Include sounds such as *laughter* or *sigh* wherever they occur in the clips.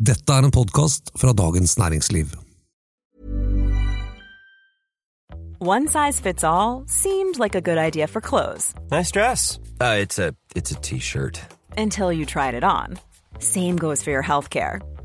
Dette er en podkast fra Dagens Næringsliv. One size fits all seemed like a good idea for clothes Nice dress. Uh, it's a it's a t-shirt. until you tried it on. Same goes for your healthcare.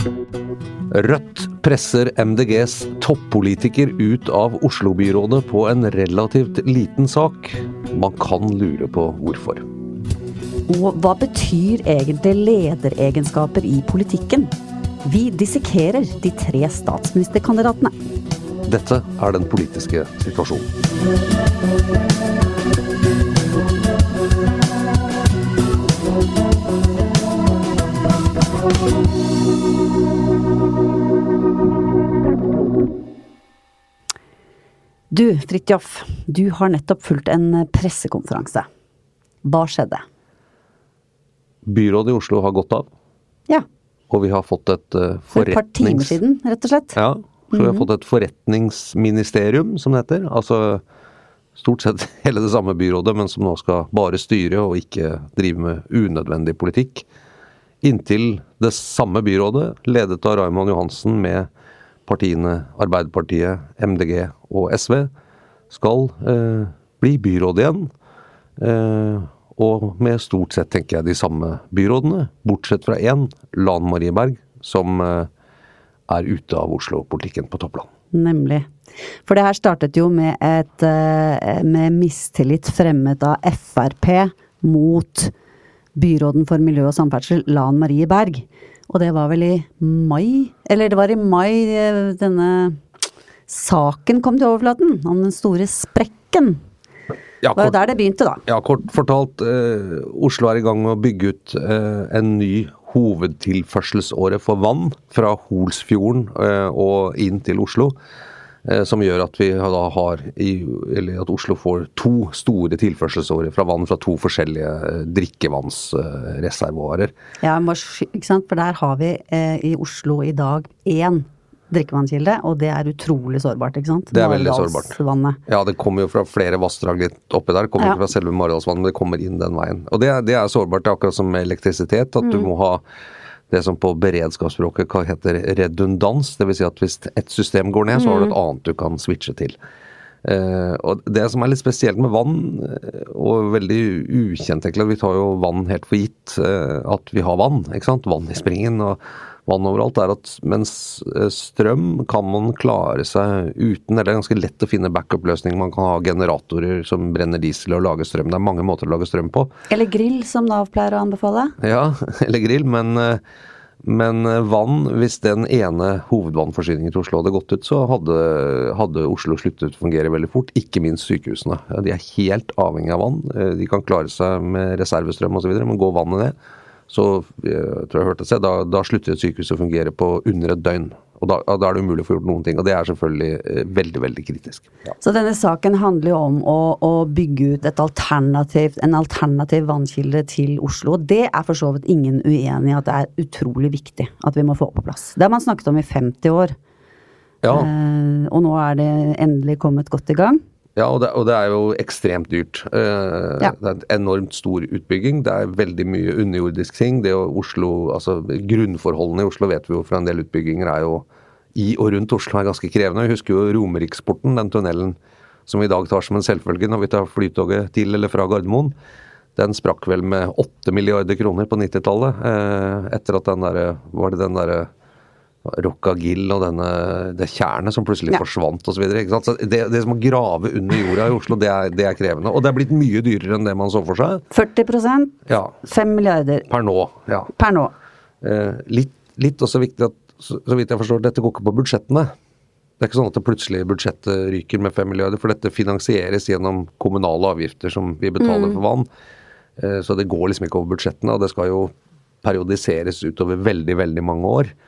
Rødt presser MDGs toppolitiker ut av Oslo-byrådet på en relativt liten sak. Man kan lure på hvorfor. Og hva betyr egentlig lederegenskaper i politikken? Vi dissekerer de tre statsministerkandidatene. Dette er den politiske situasjonen. Du, Fridtjof, du har nettopp fulgt en pressekonferanse. Hva skjedde? Byrådet i Oslo har gått av, Ja, og vi har fått et forretnings... for et par timer siden, rett og slett. Ja, så vi har fått et forretningsministerium, som det heter. Altså stort sett *laughs* hele det samme byrådet, men som nå skal bare styre og ikke drive med unødvendig politikk. Inntil det samme byrådet, ledet av Raymond Johansen med partiene Arbeiderpartiet, MDG og SV, skal eh, bli byråd igjen. Eh, og med stort sett, tenker jeg, de samme byrådene, bortsett fra én, Lan Marie Berg, som eh, er ute av Oslo-politikken på toppland. Nemlig. For det her startet jo med et eh, med mistillit fremmet av Frp mot byråden for miljø og samferdsel, Lan Marie Berg. Og det var vel i mai? Eller det var i mai eh, denne saken kom til overflaten, om den store sprekken. Ja, Det var jo der det begynte, da. ja, kort fortalt, eh, Oslo er i gang med å bygge ut eh, en ny hovedtilførselsåre for vann fra Holsfjorden eh, og inn til Oslo. Eh, Som gjør at vi da har i, Eller at Oslo får to store tilførselsårer fra vann fra to forskjellige eh, drikkevannsreservoarer. Ja, ikke sant? For der har vi eh, i Oslo i dag én drikkevannskilde, og det er utrolig sårbart, ikke sant? Det er veldig sårbart. Ja, det kommer jo fra flere vassdrag litt oppi der. Det kommer Ja. ikke fra selve Maridalsvannet, men det kommer inn den veien. Og det, det er sårbart. Det er akkurat som med elektrisitet, at Mm. du må ha det som på beredskapsspråket heter redundans. Dvs. Si at hvis ett system går ned, så har du et Mm. annet du kan switche til. Uh, og Det som er litt spesielt med vann, eh, og veldig ukjent egentlig, vi tar jo vann helt for gitt uh, at vi har vann. ikke sant? Vann i springen og vann overalt. er at Mens eh, strøm kan man klare seg uten, eller det er ganske lett å finne backup-løsninger. Man kan ha generatorer som brenner diesel og lager strøm. Det er mange måter å lage strøm på. Eller grill, som Nav pleier å anbefale. Ja, *laughs* eller grill, men, eh, men eh, vann, hvis den ene hovedvannforsyningen til Oslo hadde gått ut, så hadde, hadde Oslo sluttet å fungere veldig fort. Ikke minst sykehusene. De er helt avhengig av vann. De kan klare seg med reservestrøm osv., men går vannet ned, så jeg tror jeg hørte seg, da, da slutter et sykehus å fungere på under et døgn. Og da, da er det umulig å få gjort noen ting. Og det er selvfølgelig eh, veldig, veldig kritisk. Ja. Så denne saken handler jo om å, å bygge ut alternativ, en alternativ vannkilde til Oslo. Og det er for så vidt ingen uenig i at det er utrolig viktig at vi må få på plass. Det har man snakket om i 50 år. Ja. Eh, og nå er det endelig kommet godt i gang. Ja, og det, og det, er jo ekstremt dyrt. Eh, ja. Det er en enormt stor utbygging. Det er veldig mye underjordisk ting. Det Oslo, altså Grunnforholdene i Oslo vet vi jo fra en del utbygginger er jo i og rundt Oslo er ganske krevende. Vi husker jo Romeriksporten, den tunnelen som vi i dag tar som en selvfølge når vi tar flytoget til eller fra Gardermoen. Den sprakk vel med 8 milliarder kroner på 90-tallet. Eh, etter at den derre Var det den derre Rockagill og denne, det tjernet som plutselig ja. forsvant osv. Det, det som å grave under jorda i Oslo, det er, det er, krevende. Og det er blitt mye dyrere enn det man så for seg. 40 ja. 5 milliarder. Per nå. ja. Per nå. Eh, litt, litt, også viktig at, så, så, vidt jeg forstår, dette går ikke på budsjettene. Det er ikke sånn at det plutselig budsjettet ryker med 5 milliarder, for dette finansieres gjennom kommunale avgifter som vi betaler mm. for vann. Eh, så det går liksom ikke over budsjettene, og det skal jo periodiseres utover veldig, veldig mange år.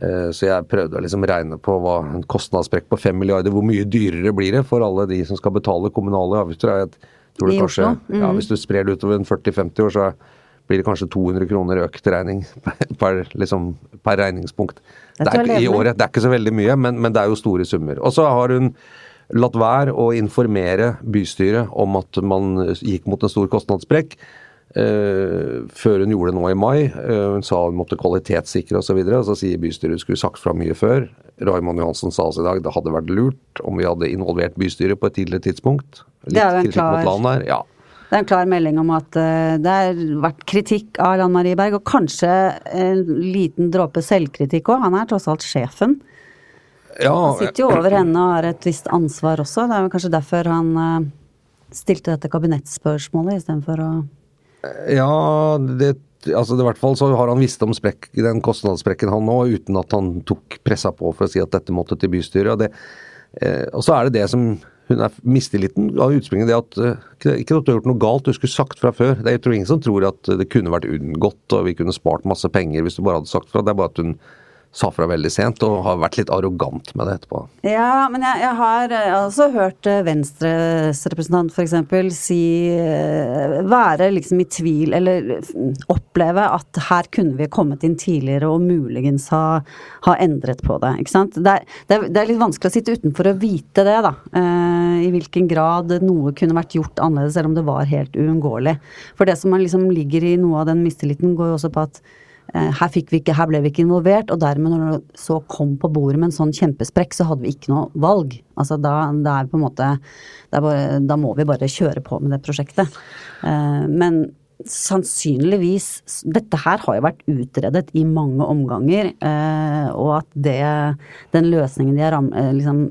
Eh, så jeg prøvde å liksom regne på hva en kostnadssprekk på 5 milliarder, hvor mye dyrere blir det for alle de som skal betale kommunale avgifter. Jeg tror det kanskje, mm. ja, Hvis du sprer det utover en 40-50 år, så blir det kanskje 200 kroner økt regning *laughs* per, liksom, per regningspunkt. Det er, I året. Det er ikke så veldig mye, men, men det er jo store summer. Og så har hun latt være å informere bystyret om at man gikk mot en stor kostnadssprekk. Uh, før hun gjorde det nå i mai. Uh, hun sa hun måtte kvalitetssikre osv. Og, så og så sier bystyret skulle sagt fra mye før. Raymond Johansen sa oss i dag det hadde vært lurt om vi hadde involvert bystyret på et tidligere tidspunkt. Litt det er jo en klar, Ja. Det er en klar melding om at uh, det har vært kritikk av Lan Marie Berg, og kanskje en liten dråpe selvkritikk òg. Han er tross alt sjefen. Ja, han sitter jo over henne og har et visst ansvar også. Det er jo kanskje derfor han stilte dette kabinettspørsmålet istedenfor å ja, det altså i hvert fall så har han visst om sprekk, den kostnadssprekken han nå, uten at han tok pressa på for å si at dette måtte til bystyret. Og, det, eh, og så er det det som hun er mistilliten av utspringet, det at eh, ikke at du har gjort noe galt, du skulle sagt fra før. Det er jo ingen som tror at det kunne vært unngått og vi kunne spart masse penger hvis du bare hadde sagt fra. Det er bare at hun sa fra veldig sent og har vært litt arrogant med det etterpå. Ja, men jeg, jeg har også hørt eh, Venstres representant f.eks. si eh, Være liksom i tvil, eller oppleve at her kunne vi kommet inn tidligere og muligens ha, ha endret på det. Ikke sant. Det er, det, er, det er, litt vanskelig å sitte utenfor og vite det, da. Eh, I hvilken grad noe kunne vært gjort annerledes, selv om det var helt uunngåelig. For det som liksom ligger i noe av den mistilliten, går jo også på at Eh, her, vi ikke, her, ble vi ikke involvert, og dermed når det så kom på bordet med en sånn kjempesprekk, så hadde vi ikke noe valg. Altså da, da er på en måte bare, Da må vi bare kjøre på med det prosjektet. Eh, men sannsynligvis Dette her har jo vært utredet i mange omganger, eh, og at det, den løsningen de har ram, liksom,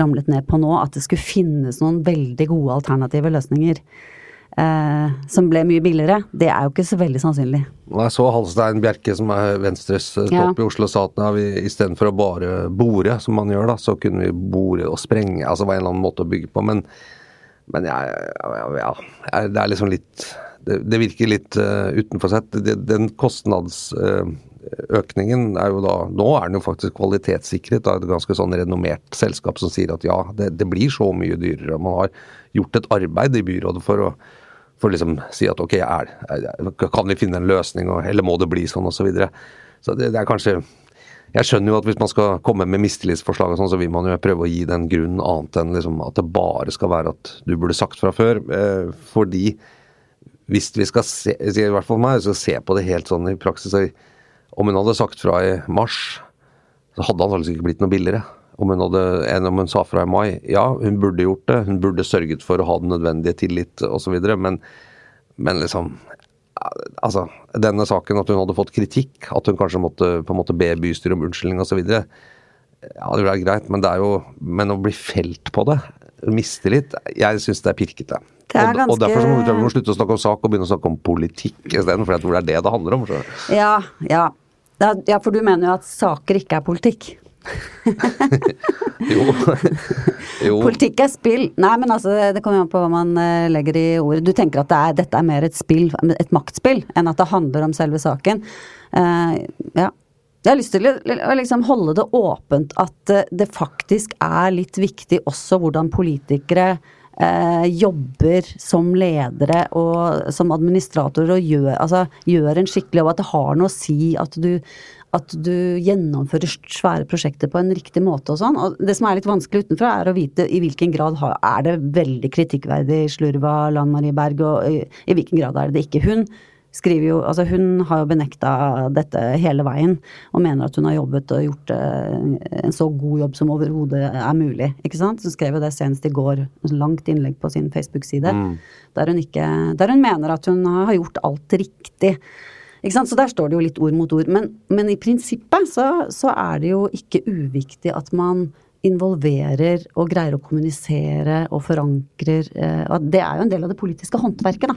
ramlet ned på nå, at det skulle finnes noen veldig gode alternative løsninger eh, som ble mye billigere, det er jo ikke så veldig sannsynlig. Jeg så Halstein Bjerke, som er Venstres eh, topp ja. i Oslo, sa at istedenfor å bare bore, som man gjør, da, så kunne vi bore og sprenge. Altså det var en eller annen måte å bygge på. Men, men ja, ja, det er liksom litt Det, det virker litt uh, utenfor sett. Den kostnadsøkningen uh, er jo da Nå er den jo faktisk kvalitetssikret av et ganske sånn renommert selskap som sier at ja, det, det blir så mye dyrere. Man har gjort et arbeid i byrådet for å for å liksom si at ok, er, er, kan vi finne en løsning, eller må det bli sånn, osv. Så, videre. så det, det, er kanskje Jeg skjønner jo at hvis man skal komme med mistillitsforslag, og sånn, så vil man jo prøve å gi den grunnen annet enn liksom at det bare skal være at du burde sagt fra før. Eh, fordi hvis vi skal se, i hvert fall meg, så se på det helt sånn i praksis Om hun hadde sagt fra i mars, så hadde han antakeligvis ikke blitt noe billigere om hun, hadde, enn om hun sa fra i mai. Ja, hun burde gjort det. Hun burde sørget for å ha den nødvendige tillit osv. Men, men liksom Altså, denne saken, at hun hadde fått kritikk, at hun kanskje måtte på en måte be bystyret om unnskyldning osv. Ja, det er greit, men det er jo Men å bli felt på det, mistillit, jeg syns det er pirkete. Det er ganske... og, og, derfor må vi, må slutte å snakke om sak og begynne å snakke om politikk isteden, for jeg tror det er det det handler om. Ja, ja. ja, for du mener jo at saker ikke er politikk? *laughs* jo. *laughs* jo. Politikk er spill. Nei, men altså, det kommer an på hva man uh, legger i ordet. Du tenker at det er, dette er mer et spill, et maktspill, enn at det handler om selve saken. Uh, ja. Jeg har lyst til å liksom holde det åpent at uh, det faktisk er litt viktig også hvordan politikere jobber som ledere og som administratorer og gjør, altså, gjør en skikkelig jobb. At det har noe å si at du at du gjennomfører svære prosjekter på en riktig måte og sånn. Og det som er litt vanskelig utenfra, er å vite i hvilken grad er det veldig kritikkverdig slurva Lan Marie Berg, og i, i hvilken grad er det det ikke. Hun skriver jo Altså hun har jo benekta dette hele veien, og mener at hun har jobbet og gjort en så god jobb som overhodet er mulig. Ikke sant? Hun skrev jo det senest i går, et langt innlegg på sin Facebook-side, der, der hun mener at hun har gjort alt riktig. Så der står det jo litt ord mot ord. Men, men i prinsippet så, så er det jo ikke uviktig at man involverer og greier å kommunisere og forankrer eh, og Det er jo en del av det politiske håndverket, da.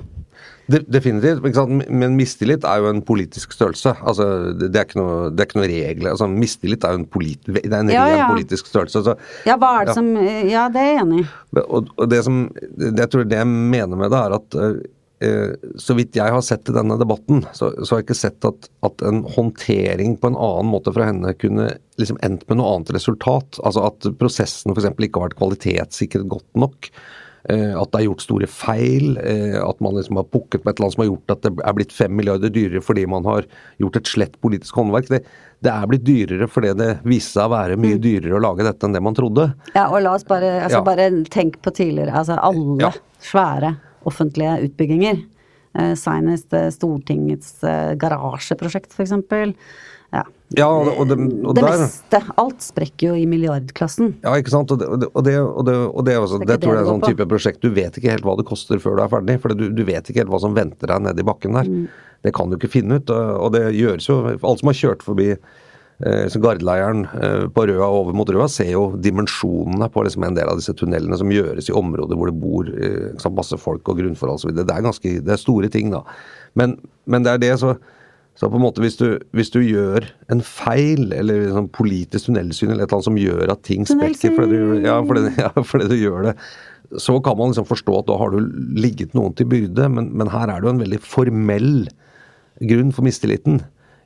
De, definitivt. Men mistillit er jo en politisk størrelse. Altså, det, er ikke noe, det er ikke noe regler. Altså, mistillit er jo en, polit, det er en Ja, ren ja. politisk størrelse. Så, Ja, hva er det Ja. som Ja, det er jeg enig i. og, og det som det, Jeg tror det jeg mener med det, er at eh, så vidt jeg har sett i denne debatten, så, så har jeg ikke sett at, at en håndtering på en annen måte fra henne kunne liksom endt med noe annet resultat. Altså at prosessen f.eks. ikke har vært kvalitetssikret godt nok. eh, At det er gjort store feil. eh, At man liksom har pukket på et eller annet som har gjort at det er blitt fem milliarder dyrere fordi man har gjort et slett politisk håndverk. Det, det er blitt dyrere fordi det viste seg å være mye dyrere å lage dette enn det man trodde. Ja, og la oss bare, altså Ja. bare tenk på tidligere, altså alle Ja. svære offentlige utbygginger. Eh, Senest eh, Stortingets eh, garasjeprosjekt, eksempel. Ja. Ja, og det, og det, der, meste. Alt sprekker jo i milliardklassen. Ja, ikke sant. Og det, og det, og det, det, og det, også, Det tror jeg er en sånn på. type prosjekt du vet ikke helt hva det koster før du er ferdig. For du, du vet ikke helt hva som venter deg nede i bakken der. Mm. Det kan du ikke finne ut. Og det gjøres jo Alle som har kjørt forbi så Gardeleiren eh, på Røa over mot Røa, ser jo dimensjonene på liksom en del av disse tunnelene som gjøres i områder hvor det bor eh, sant, masse folk og grunnforhold osv. Det er ganske det er store ting, da. Men, men det er det, så så på en måte hvis du, hvis du gjør en feil, eller liksom politisk tunnelsyn, eller et eller annet som gjør at ting sprekker fordi du, ja, fordi, *laughs* ja, fordi du gjør det, så kan man liksom forstå at da har du ligget noen til byrde, men, men her er det jo en veldig formell grunn for mistilliten.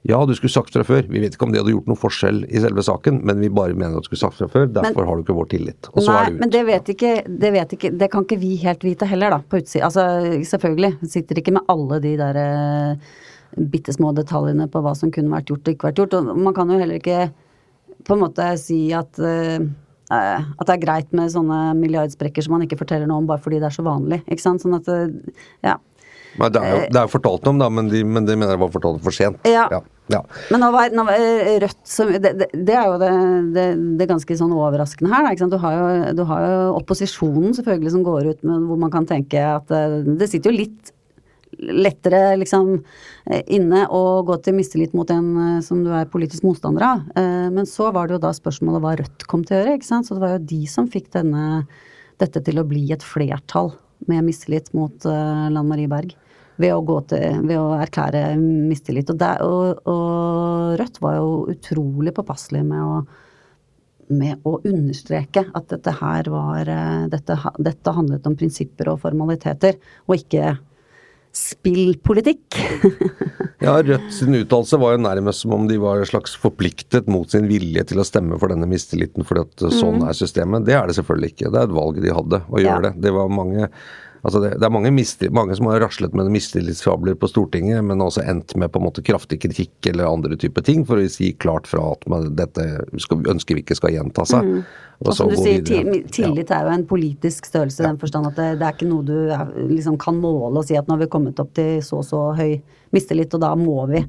Ja, du skulle sagt fra før. Vi vet ikke om det hadde gjort noen forskjell i selve saken, men vi bare mener at du skulle sagt fra før. Derfor har du ikke vår tillit. Og så Nei, er det ut. men det vet, ikke, det vet ikke Det kan ikke vi helt vite heller, da, på utsida. Altså, selvfølgelig. Vi sitter ikke med alle de der eh, bitte små detaljene på hva som kunne vært gjort og ikke vært gjort. Og man kan jo heller ikke på en måte si at eh, eh, at det er greit med sånne milliardsprekker som man ikke forteller noe om bare fordi det er så vanlig. ikke sant? Sånn at eh, Ja. Nei, det er jo det er fortalt om, da, men de, men de mener det var fortalt for sent. Ja. ja. ja. Men nå var, nå var eh, Rødt som det, det, det er jo det, det, ganske sånn overraskende her. Da? Du, har jo, du har jo opposisjonen selvfølgelig som går ut med hvor man kan tenke at eh, det sitter jo litt lettere liksom eh, inne å gå til mistillit mot en eh, som du er politisk motstander av. Eh, Men så var det jo da spørsmålet hva Rødt kom til å gjøre. ikke sant? Så det var jo de som fikk denne, dette til å bli et flertall med mistillit mot eh, Lan Marie Berg. Ved å, gå til, ved å erklære mistillit. Og, der, og, og Rødt var jo utrolig påpasselig med å med å understreke at dette her var eh, dette, dette handlet om prinsipper og formaliteter, og ikke spillpolitikk. *laughs* Ja, Rødt sin uttalelse var jo nærmest som om de var slags forpliktet mot sin vilje til å stemme for denne mistilliten, fordi at sånn er systemet. Det er det selvfølgelig ikke. Det er et valg de hadde å gjøre Ja. det. Det var mange Altså det, det er mange, mange som har raslet med mistillitsfabler på Stortinget, men også endt med på en måte kraftig kritikk eller andre typer ting, for å si klart fra at man, dette skal, ønsker vi ikke skal gjenta seg. Og og som du sier, videre. ti- tillit er jo en politisk størrelse i den forstand at det, det er ikke noe du er, liksom kan måle og si at nå har vi kommet opp til så og så høy mistillit, og da må vi.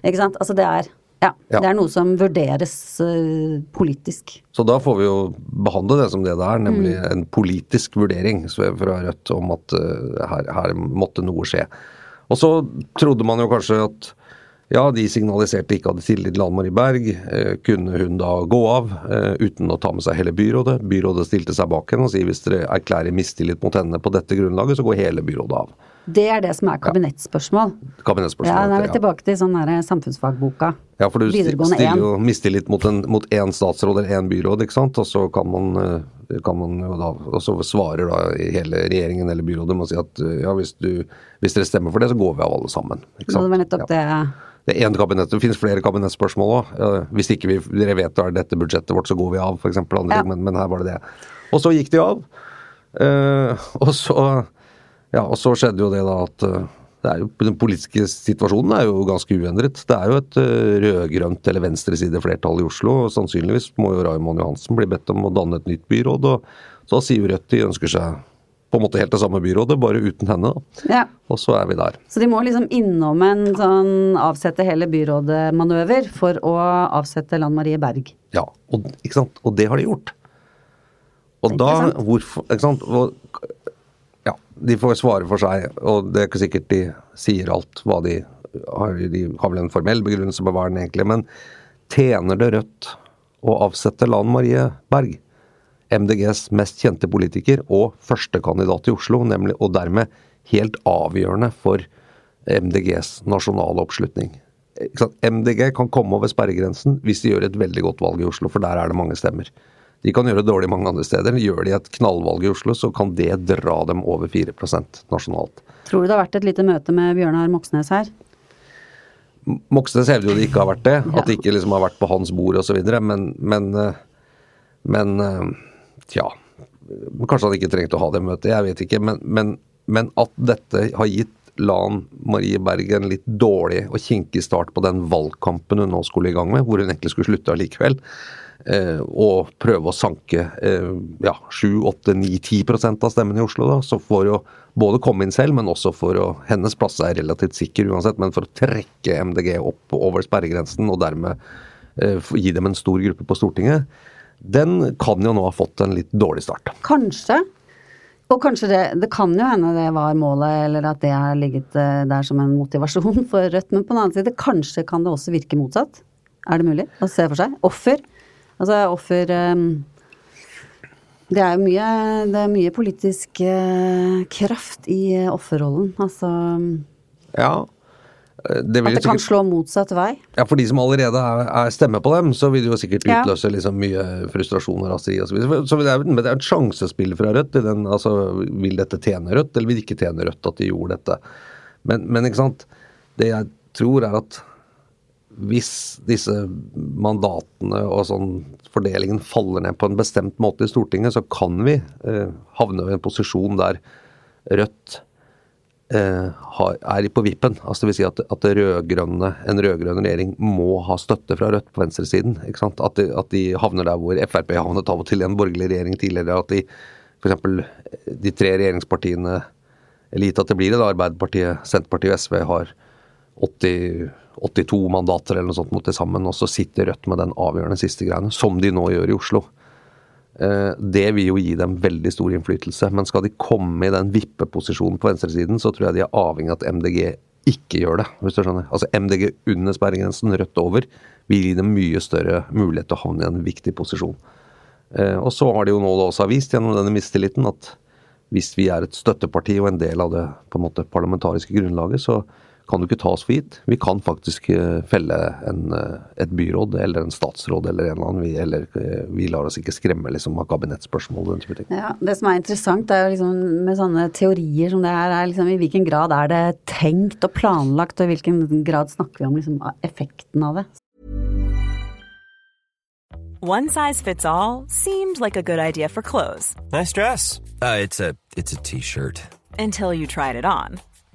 Ikke sant. Altså det er ja, Ja. det er noe som vurderes uh, politisk. Så da får vi jo behandle det som det det er, nemlig Mm. en politisk vurdering så- fra Rødt om at uh, her, her måtte noe skje. Og så trodde man jo kanskje at ja, de signaliserte ikke hadde tillit til Anne Marie Berg. Eh, kunne hun da gå av uten å ta med seg hele byrådet? Byrådet stilte seg bak henne og sier hvis dere erklærer mistillit mot henne på dette grunnlaget, så går hele byrådet av. Det er det som er kabinettspørsmål. Kabinettsspørsmål. Ja, da er vi tilbake til sånn samfunnsfagboka. Ja, for du stiller jo mistillit mot en- mot én statsråd eller én byråd, ikke sant. Og så kan man, eh, kan man jo da Og så svarer da hele regjeringen eller byrådet med å si at eh, ja, hvis, du, hvis dere stemmer for det, så går vi av alle sammen. Ikke sant. det var nettopp ja. det er én kabinett, det finnes flere kabinettspørsmål òg. hvis ikke vi, dere vedtar dette budsjettet vårt, så går vi av, f.eks. Ja. Men, men her var det det. Og så gikk de av. Uh, og så ja, og så skjedde jo det da at, eh, det er jo, Den politiske situasjonen er jo ganske uendret. Det er jo et uh, rød-grønt eller venstresideflertall i Oslo. og Sannsynligvis må jo Raymond Johansen bli bedt om å danne et nytt byråd. og Så sier jo Rødt de ønsker seg på en måte helt det samme byrådet, bare uten henne. Ja. Og så er vi der. Så de må liksom innom en sånn avsette hele byrådet-manøver for å avsette Lan Marie Berg. Ja, og, og det har de gjort. Og da, sant? hvorfor ikke sant? Og, ja, de får svare for seg, og det er ikke sikkert de sier alt hva de har. De har vel en formell begrunnelse på hva den egentlig men tjener det Rødt å avsette Lan Marie Berg? MDGs mest kjente politiker og førstekandidat i Oslo, nemlig, og dermed helt avgjørende for MDGs nasjonale oppslutning. MDG kan komme over sperregrensen hvis de gjør et veldig godt valg i Oslo, for der er det mange stemmer. De kan gjøre det dårlig mange andre steder. Gjør de et knallvalg i Oslo, så kan det dra dem over 4% nasjonalt. Tror du det har vært et lite møte med Bjørnar Moxnes her? Moxnes hevder jo det ikke har vært det, at det ikke liksom har vært på hans bord osv., men, men, eh, men eh, tja. Kanskje han ikke trengte å ha det møtet, jeg vet ikke. Men, men, men at dette har gitt Lan Marie Berg en litt dårlig og kinkig start på den valgkampen hun nå skulle i gang med, hvor hun egentlig skulle slutte allikevel, eh, og prøve å sanke eh, ja, 7-8-9-10% av stemmene i Oslo, da, så for å både komme inn selv, men også for å Hennes plass er relativt sikker uansett, men for å trekke MDG opp over sperregrensen og dermed eh, gi dem en stor gruppe på Stortinget, den kan jo nå ha fått en litt dårlig start. Kanskje. Og kanskje det Det kan jo hende det var målet, eller at det har ligget eh, der som en motivasjon for Rødt. Men på den annen side, kanskje kan det også virke motsatt. Er det mulig å se for seg? Offer. Altså offer eh, Det er mye, det er mye politisk eh, kraft i eh, offerrollen. Altså Ja, eh, det at det kan sikkert slå motsatt vei. Ja, For de som allerede er, er stemmer på dem, så vil det jo sikkert Ja. utløse liksom mye frustrasjon og raseri osv. Så, så det er, men det er et sjansespill fra Rødt. Den, altså, vil dette tjene Rødt, eller vil det ikke tjene Rødt at de gjorde dette? Men, men ikke sant. Det jeg tror er at hvis disse mandatene og sånn fordelingen faller ned på en bestemt måte i Stortinget, så kan vi eh, havne i en posisjon der Rødt eh, har, er på vippen. Altså det vil si at, at rødgrønne, en rød-grønn regjering må ha støtte fra Rødt på venstresiden. ikke sant? At de, at de havner der hvor Frp havnet av og til i en borgerlig regjering tidligere. At de f.eks. de tre regjeringspartiene eller at det blir det, da Arbeiderpartiet, Senterpartiet og SV har 80, 82 mandater eller noe sånt mot det sammen, og så sitter Rødt med den avgjørende siste greiene, som de nå gjør i Oslo. Eh, Det vil jo gi dem veldig stor innflytelse, men skal de komme i den vippeposisjonen på venstresiden, så tror jeg de er avhengig av at MDG ikke gjør det, hvis du skjønner. Altså MDG under sperregrensen, Rødt over, vil gi dem mye større mulighet til å havne i en viktig posisjon. Eh, Og så har de jo nå også vist gjennom denne mistilliten at hvis vi er et støtteparti og en del av det på en måte parlamentariske grunnlaget, så kan du ikke ta oss for gitt. Vi kan faktisk eh, felle en, eh, et byråd eller en statsråd eller en eller annen. Vi, eller, eh, vi lar oss ikke skremme liksom, av kabinettspørsmål og den type ting. Ja, Det som er interessant, er jo liksom med sånne teorier som det her, er liksom i hvilken grad er det tenkt og planlagt, og i hvilken grad snakker vi om liksom effekten av det. One size fits all seemed like a good idea for clothes Nice dress. Uh, it's a t-shirt. until you tried it on.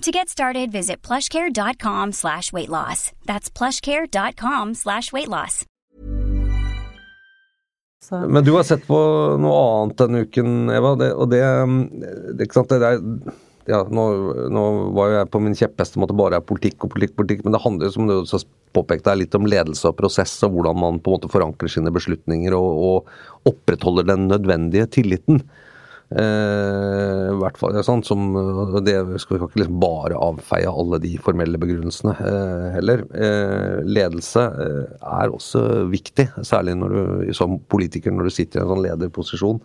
To get started, visit plushcare.com slash weight loss. That's plushcare.com slash weight loss. Men du har sett på noe annet denne uken, Eva. Det, og det, det, ikke sant, det er ja, nå, nå, var jo jeg på min kjeppheste måte bare er politikk og politikk, politikk, men det handler jo som du også påpekte litt om ledelse og prosess, og hvordan man på en måte forankrer sine beslutninger og, og opprettholder den nødvendige tilliten. Eh, hvert fall sånn som det skal Vi ikke liksom bare avfeie alle de formelle begrunnelsene eh, heller. Eh, ledelse eh, er også viktig, særlig når du, som politiker når du sitter i en sånn lederposisjon.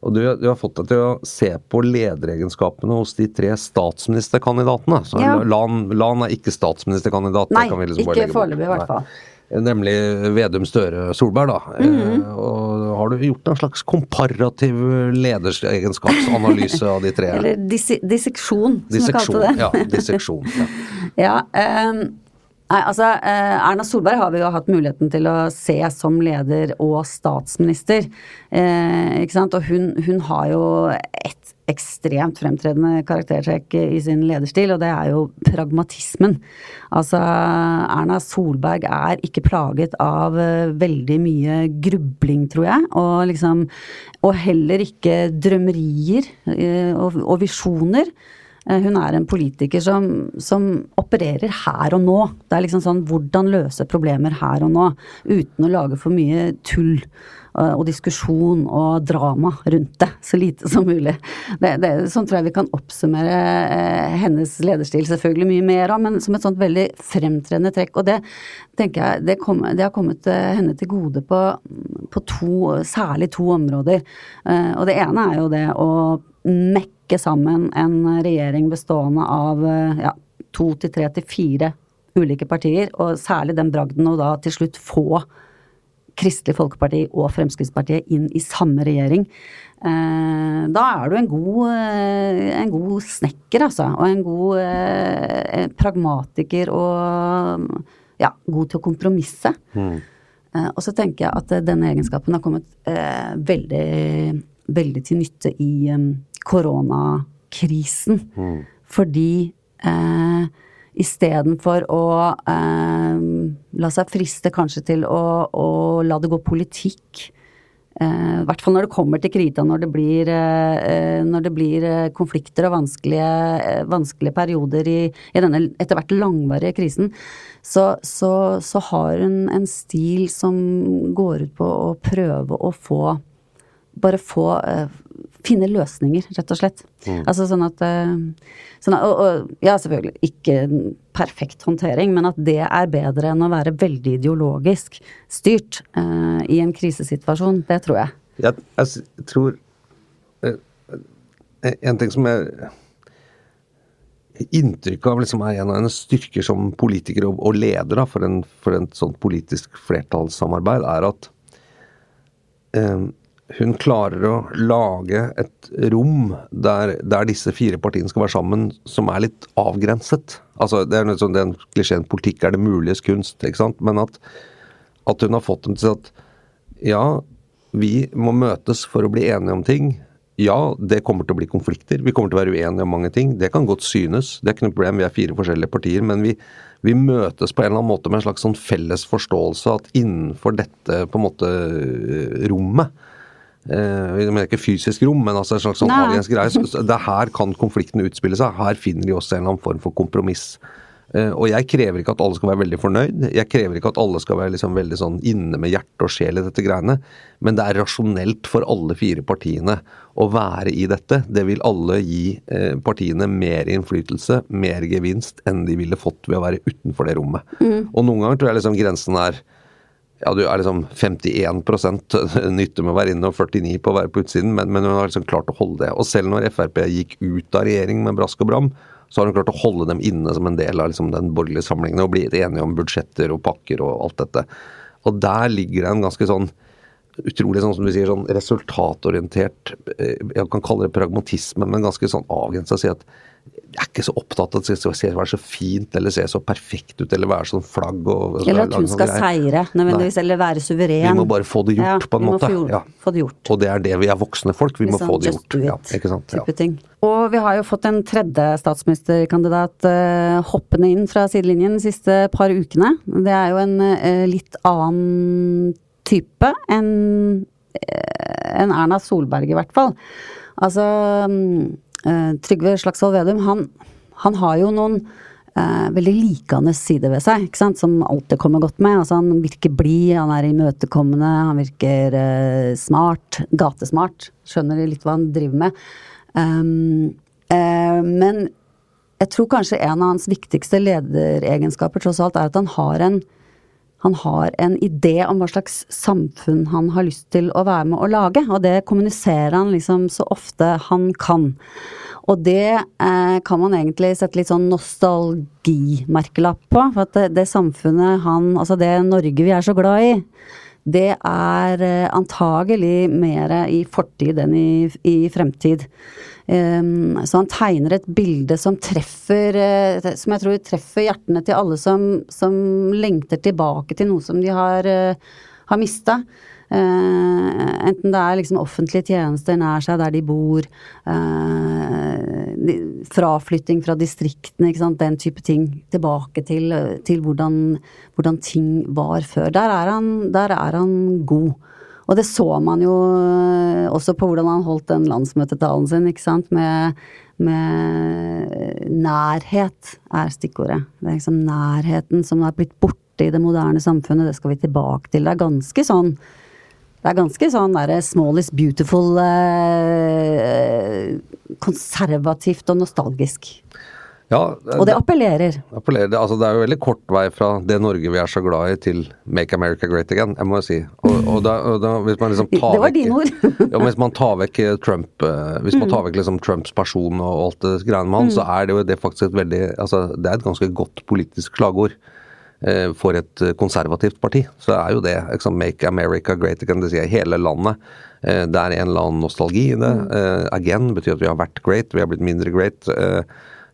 Og du, du, har fått deg til å se på lederegenskapene hos de tre statsministerkandidatene. Så ja. Lan, Lan, er ikke statsministerkandidat. Nei, liksom ikke foreløpig i hvert fall. Nemlig Vedum Støre Solberg, da. Mm -hmm. og har du gjort en slags komparativ lederegenskapsanalyse av de tre? *laughs* Eller dis disseksjon, som du kalte det. ja, disseksjon. Ja. *laughs* ja um, Nei, altså Erna Solberg har vi jo hatt muligheten til å se som leder og statsminister. Eh, ikke sant? Og hun, hun har jo et ekstremt fremtredende karaktertrekk i sin lederstil, og det er jo pragmatismen. Altså, Erna Solberg er ikke plaget av eh, veldig mye grubling, tror jeg, og liksom Og heller ikke drømmerier eh, og, og visjoner. Eh, hun er en politiker som, som, opererer her og nå. Det er liksom sånn hvordan løse problemer her og nå, uten å lage for mye tull. Eh, og diskusjon og drama rundt det. Så lite som mulig. Det, det, sånn tror jeg vi kan oppsummere eh, hennes lederstil selvfølgelig mye mer av, men som et sånt veldig fremtredende trekk. Og det tenker jeg det, kom, det har kommet henne til gode på, på to, særlig to områder. Og det ene er jo det å mekke sammen en regjering bestående av ja, to til tre til fire ulike partier, og særlig den bragden å da til slutt få Kristelig Folkeparti og Fremskrittspartiet inn i samme regjering. Eh, da er du en god, eh, en god snekker, altså. Og en god eh, pragmatiker og ja, god til å kompromisse. Mm. Og så tenker jeg at denne egenskapen har kommet veldig, veldig til nytte i koronakrisen. Mm. Fordi eh, Istedenfor å eh, la seg friste kanskje til å, å la det gå politikk. Eh, I hvert fall når det kommer til krita, når det blir, eh, når det blir eh, konflikter og vanskelige, eh, vanskelige perioder i, i, denne etter hvert langvarige krisen, så, så, så har hun en stil som går ut på å prøve å få Bare få finne løsninger, rett og slett. Mm. Altså sånn at, eh, sånn at og, og, ja, selvfølgelig ikke perfekt håndtering, men at det er bedre enn å være veldig ideologisk styrt uh, i en krisesituasjon. Det tror jeg. Jeg, jeg tror uh, En ting som jeg Inntrykket av liksom er en av hennes styrker som politiker og, og leder da, for, en, for en sånn politisk flertallssamarbeid, er at um, hun klarer å lage et rom der, der, disse fire partiene skal være sammen, som er litt avgrenset. Altså, Det er noe sånn, den klisjeen 'politikk er det muliges kunst', ikke sant? men at, at hun har fått dem til å si at ja, vi må møtes for å bli enige om ting. Ja, det kommer til å bli konflikter. Vi kommer til å være uenige om mange ting. Det kan godt synes. Det er ikke noe problem, vi er fire forskjellige partier. Men vi, vi møtes på en eller annen måte med en slags sånn felles forståelse at innenfor dette på en måte rommet Eh, men ikke fysisk rom, men altså en slags sånn avgrenset greie. Så det her kan konflikten utspille seg. Her finner de også en eller annen form for kompromiss. Eh, og jeg krever ikke at alle skal være veldig fornøyd. Jeg krever ikke at alle skal være liksom veldig sånn inne med hjerte og sjel i dette greiene. Men det er rasjonelt for alle fire partiene å være i dette. Det vil alle gi eh, partiene mer innflytelse, mer gevinst, enn de ville fått ved å være utenfor det rommet. Mm. Og noen ganger tror jeg liksom grensen er ja, du er liksom 51% *laughs* nytte med å være inne og 49 på å være på utsiden, men, men hun har liksom klart å holde det. Og selv når Frp gikk ut av regjering med brask og bram, så har hun klart å holde dem inne som en del av liksom den borgerlige samlingen og bli enige om budsjetter og pakker og alt dette. Og der ligger det en ganske sånn utrolig sånn som du sier, sånn resultatorientert eh, Jeg kan kalle det pragmatisme, men ganske sånn avgrensa. Si at jeg er ikke så opptatt av at det skal være så fint eller se så perfekt ut eller være sånn flagg og Eller at hun skal seire, nødvendigvis, eller være suveren. Vi må bare få det gjort, ja, på en måte. Få, ja. få det gjort. Og det er det vi er voksne folk. Vi må Liksom, få det gjort. Ja, ikke sant? Type ting. Og vi har jo fått en tredje statsministerkandidat uh, hoppende inn fra sidelinjen de siste par ukene. Det er jo en uh, litt annen type enn uh, enn Erna Solberg, i hvert fall. Altså mm, eh, Trygve Slagsvold Vedum, han, han har jo noen eh, veldig likende sider ved seg, ikke sant, som alltid kommer godt med. Altså Han virker blid, han er imøtekommende, han virker eh, smart, gatesmart. Skjønner litt hva han driver med. Um, men jeg tror kanskje en av hans viktigste lederegenskaper tross alt er at han har en han har en idé om hva slags samfunn han har lyst til å være med å lage, og det kommuniserer han liksom så ofte han kan. Og det eh, kan man egentlig sette litt sånn nostalgimerkelapp på, for det, det samfunnet han, altså det Norge vi er så glad i, det er eh, antagelig mer i fortid enn i, i fremtid. Um, så han tegner et bilde som treffer uh, Som jeg tror treffer hjertene til alle som, som lengter tilbake til noe som de har, uh, har mista. Uh, enten det er liksom offentlige tjenester nær seg der de bor, fraflytting fra distriktene, den type ting. Tilbake til, til hvordan, hvordan, ting var før. Der er han, der er han god. Og det så man jo eh, også på hvordan han holdt den landsmøtetalen sin, ikke sant, med, med nærhet er stikkordet. Det er liksom nærheten som har blitt borte i det moderne samfunnet, det skal vi tilbake til. Det er ganske sånn det er ganske sånn derre small is beautiful, eh, konservativt og nostalgisk. Ja, Og det appellerer. appellerer. Altså, det er jo veldig kort vei fra det Norge vi er så glad i, til Make America Great Again, jeg må jo si. Og, og da, og da, hvis man liksom *laughs* tar Det var dine ord. *laughs* ja, hvis man tar vekk eh, Trump eh, Hvis man Mm. tar vekk liksom Trumps person og alt det greiene med han, så er det jo det faktisk et veldig Altså, det er et ganske godt politisk slagord. eh, For et eh, konservativt parti, så er jo det liksom, Make America Great Again, det sier hele landet. Eh, Det er en eller annen nostalgi i det. Eh, Again betyr at vi har vært great, vi har blitt mindre great. eh?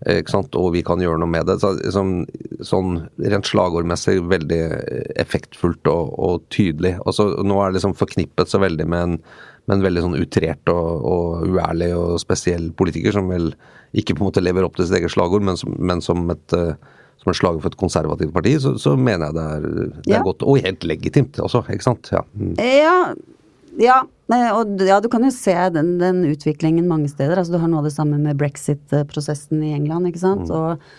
Og vi kan gjøre noe med det. Så, liksom, sånn rent slagordmessig veldig effektfullt og, og tydelig. Og så Nå er det liksom forknippet så veldig med en, med en veldig sånn utrert og, og uærlig og spesiell politiker, som vel ikke på en måte lever opp til sitt eget slagord, men som, men som et eh, som en slager for et konservativt parti, så, så mener jeg det er, det er Ja. godt. Og helt legitimt også, ikke sant. Ja. Mm. Ja, ja, eh, og ja, du kan jo se den, den utviklingen mange steder. Altså, du har noe av det samme med brexit-prosessen i England, ikke sant. Og eh,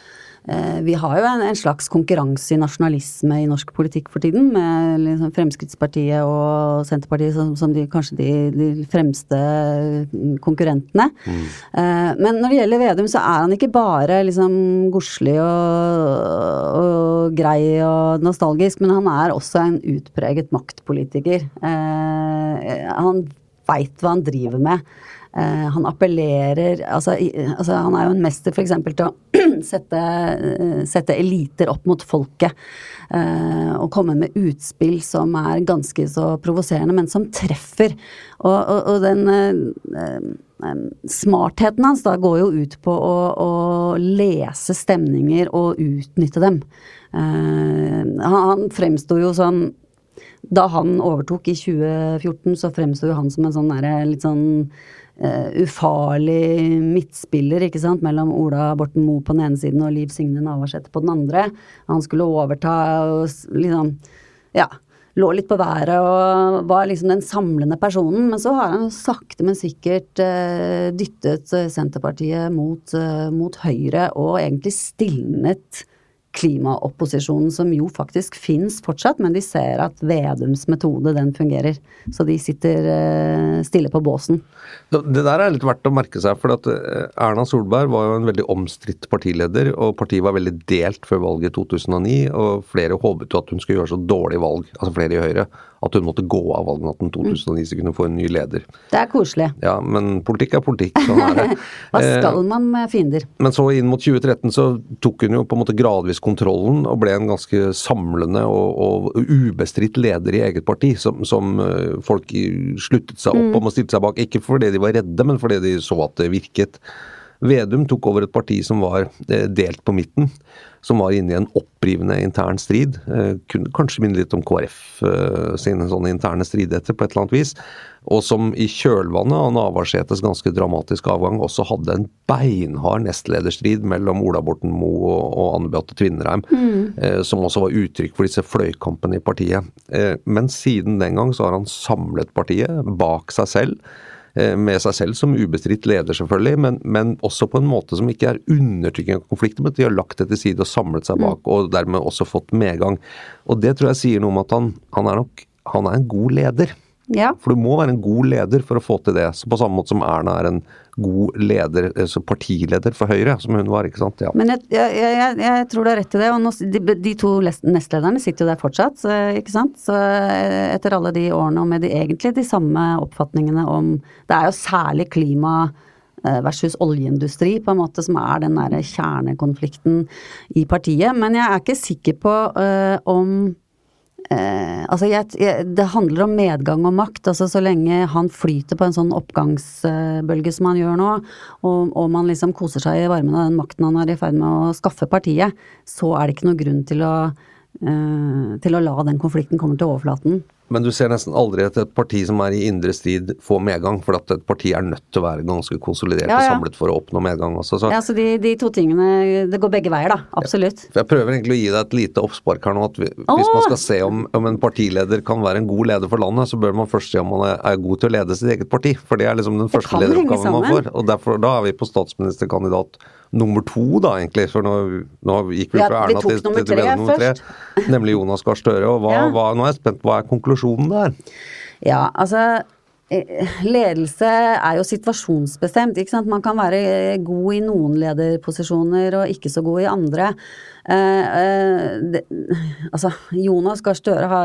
vi har jo en, en slags konkurranse i nasjonalisme i norsk politikk for tiden, med liksom Fremskrittspartiet og Senterpartiet som, som de, kanskje de, de fremste konkurrentene. Eh, men når det gjelder Vedum, så er han ikke bare liksom godslig og, og grei og nostalgisk, men han er også en utpreget maktpolitiker. Eh, han veit hva han driver med. Eh, han appellerer altså, altså, Han er jo en mester f.eks. til å *clears throat* sette, eh, sette eliter opp mot folket. Eh, og komme med utspill som er ganske så provoserende, men som treffer. Og, og, og den smartheten hans da går jo ut på å, å lese stemninger og utnytte dem. Han, han fremsto jo sånn da han overtok i 2014, så fremsto han som en sånn derre litt sånn eh, ufarlig midtspiller, ikke sant, mellom Ola Borten Moe på den ene siden og Liv Signe Navarsete på den andre. Han skulle overta og liksom Ja. Lå litt på været og var liksom den samlende personen. Men så har han sakte, men sikkert uh, dyttet eh, Senterpartiet mot, uh, mot Høyre og egentlig stilnet klimaopposisjonen, som jo faktisk fins fortsatt, men de ser at Vedums metode, den fungerer. Så de sitter eh, stille på båsen. Det der er litt verdt å merke seg, for at eh, Erna Solberg var jo en veldig omstridt partileder, og partiet var veldig delt før valget i 2009, og flere håpet jo at hun skulle gjøre så dårlig valg, altså flere i Høyre, at hun måtte gå av valgnatten 2009 så kunne hun få en ny leder. Det er koselig. Ja, men politikk er politikk, sånn er det. *laughs* Hva Eh, skal man med fiender? Men så inn mot 2013 så tok hun jo på en måte gradvis kontrollen og ble en ganske samlende og, og ubestridt leder i eget parti, som, som eh, folk sluttet seg opp om og stilte seg bak. Ikke fordi de var redde, men fordi de så at det virket. Vedum tok over et parti som var eh, delt på midten, som var inne i en opprivende intern strid. Eh, kunne kanskje minne litt om KrF sine sånne interne stridigheter på et eller annet vis og som i kjølvannet av Navarsetes ganske dramatiske avgang også hadde en beinhard nestlederstrid mellom Ola Borten Moe og, Anne Beate Tvinnereim, mm. eh, som også var uttrykk for disse fløykampene i partiet. Eh, men siden den gang så har han samlet partiet bak seg selv. Eh, med seg selv som ubestridt leder, selvfølgelig, men, men, også på en måte som ikke er undertrykking av konflikter, men de har lagt det til side og samlet seg bak, mm. og dermed også fått medgang. Og Det tror jeg sier noe om at han, han er nok han er en god leder. Ja. For du må være en god leder for å få til det. Så på samme måte som Erna er en god leder, altså partileder for Høyre, som hun var. ikke sant? Ja. Men jeg, jeg, jeg, jeg tror du har rett i det. og nå, de, de, to nestlederne sitter jo der fortsatt. ikke sant? Så eh, etter alle de årene og med de egentlig de samme oppfatningene om Det er jo særlig klima eh, versus oljeindustri, på en måte, som er den der kjernekonflikten i partiet. Men jeg er ikke sikker på uh, om Eh, altså jeg, jeg, det handler om medgang og makt. altså Så lenge han flyter på en sånn oppgangsbølge som han gjør nå, og, og, man liksom koser seg i varmen av den makten han er i ferd med å skaffe partiet, så er det ikke noe grunn til å, eh, til å la den konflikten komme til overflaten. Men du ser nesten aldri at et parti som er i indre strid får medgang, for at et parti er nødt til å være ganske konsolidert ja, ja. og samlet for å oppnå medgang også. Så. Ja, så de, de, to tingene, det går begge veier, da. Absolutt. Ja, jeg prøver egentlig å gi deg et lite oppspark her nå. at vi, Hvis man skal se om, om, en partileder kan være en god leder for landet, så bør man først se om man er, er god til å lede sitt eget parti. For det er liksom den første lederoppgaven man får. Og derfor, da er vi på statsministerkandidat nummer to, da, egentlig. For nå, nå gikk vi fra Erna til, til, til nummer tre, *laughs* nemlig Jonas Gahr Støre. Og hva, ja. hva, nå er jeg spent på hva er konklusjonen der? Ja, altså eh, Ledelse er jo situasjonsbestemt. ikke sant? Man kan være god i noen lederposisjoner og ikke så god i andre. Eh, eh, det, altså, Jonas Gahr Støre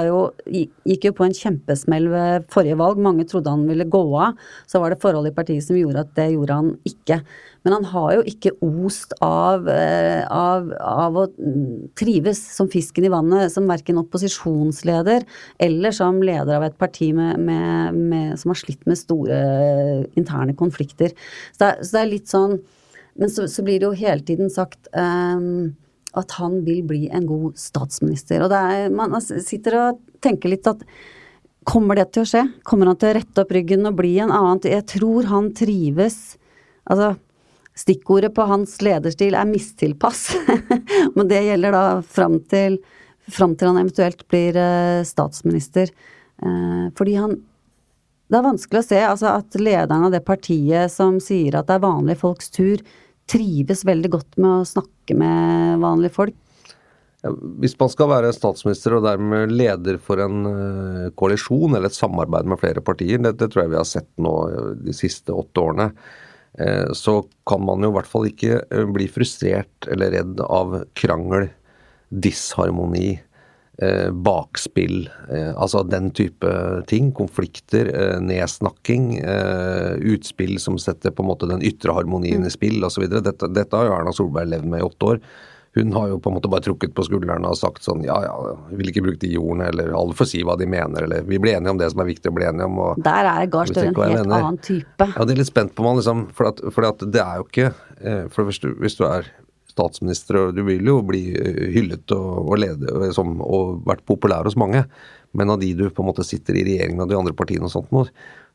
gikk jo på en kjempesmell ved forrige valg. Mange trodde han ville gå av. Så var det forhold i partiet som gjorde at det gjorde han ikke. Men han har jo ikke ost av, eh, av, av, å trives som fisken i vannet, som verken opposisjonsleder eller som leder av et parti med, med, med, som har slitt med store interne konflikter. Så det, er, så det er litt sånn Men så, så, blir det jo hele tiden sagt um, at han vil bli en god statsminister. Og er, man sitter og tenker litt at Kommer det til å skje? Kommer han til å rette opp ryggen og bli en annen? Jeg tror han trives Altså, Stikkordet på hans lederstil er mistilpass. *laughs* Men det gjelder da fram til, fram til han eventuelt blir eh, statsminister. Eh, fordi han Det er vanskelig å se altså, at lederen av det partiet som sier at det er vanlige folks tur, trives veldig godt med å snakke med vanlige folk. Hvis man skal være statsminister og dermed leder for en eh, koalisjon eller et samarbeid med flere partier, det, det tror jeg vi har sett nå de siste åtte årene, så kan man jo i hvert fall ikke eh, bli frustrert eller redd av krangel, disharmoni, eh, bakspill. Altså den type ting. Konflikter, nedsnakking, utspill som setter på en måte den ytre harmonien i spill osv. Dette, dette har jo Erna Solberg levd med i åtte år hun har jo på en måte bare trukket på skuldrene og sagt sånn ja ja, vi vil ikke bruke de ordene, eller alle får si hva de mener, eller vi blir enige om det som er viktig å bli enige om. Og, Der er Gahr Støre en helt mener. annen type. Ja, det er litt spent på man liksom, for at, for at det er jo ikke eh, For hvis du, hvis du er statsminister, og du vil jo bli eh, hyllet og, og lede som, og vært populær hos mange, men av de du på en måte sitter i regjeringen og de andre partiene og sånt nå,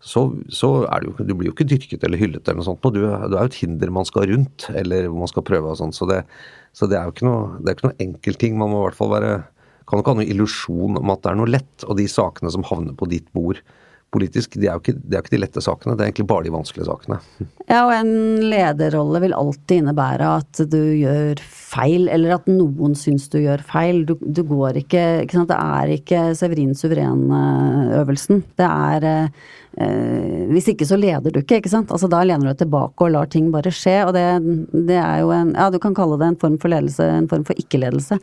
så, så er du, blir jo ikke dyrket eller hyllet eller noe sånt. Du, du er jo et hinder man skal rundt, eller man skal prøve og sånn. Så det, så det er jo ikke noe, det er ikke noe enkeltting. Man må i hvert fall være kan ikke ha noen illusjon om at det er noe lett. Og de sakene som havner på ditt bord politisk, de er jo ikke, det ikke de lette sakene. Det er egentlig bare de vanskelige sakene. *laughs* Ja, og en lederrolle vil alltid innebære at du gjør feil, eller at noen syns du gjør feil. Du, du går ikke, ikke sant? Det er ikke Severin Suveren-øvelsen. Det er eh, Hvis ikke så leder du ikke, ikke sant. Altså da lener du deg tilbake og lar ting bare skje. Og det, det er jo en Ja, du kan kalle det en form for ledelse, en form for ikke-ledelse.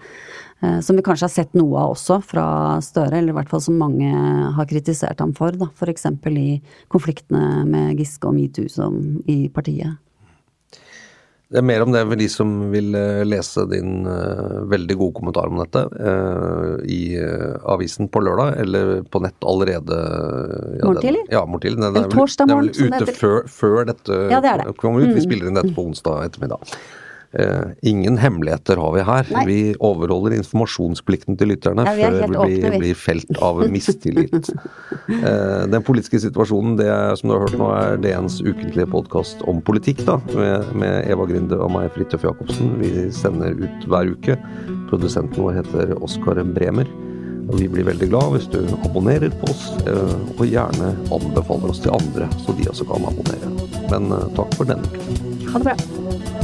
Eh, som vi kanskje har sett noe av også fra Støre, eller i hvert fall som mange har kritisert ham for. da, F.eks. i konfliktene med Giske og metoo som i partiet. Det er mer om det for de som vil eh, lese din uh, veldig gode kommentar om dette uh, i uh, avisen på lørdag, eller på nett allerede. Ja, morgen? Ja, morgen tidlig. Den, eller torsdag morgen, det heter. Før, før dette ja, det det. kommer ut. Vi mm. spiller inn dette på onsdag ettermiddag. Uh, ingen hemmeligheter har vi her. Nei. Vi overholder informasjonsplikten til lytterne ja, før vi blir, blir, felt av *laughs* mistillit. uh, den politiske situasjonen, det er, som du har hørt nå, er DNs ukentlige podkast om politikk, da, med, med Eva Grinde og meg, Fridtjof Jacobsen. Vi sender ut hver uke. Produsenten vår heter Oskar Bremer. Og vi blir veldig glad hvis du abonnerer på oss, uh, og gjerne anbefaler oss til andre, så de også kan abonnere. Men takk for denne uken. Ha det bra.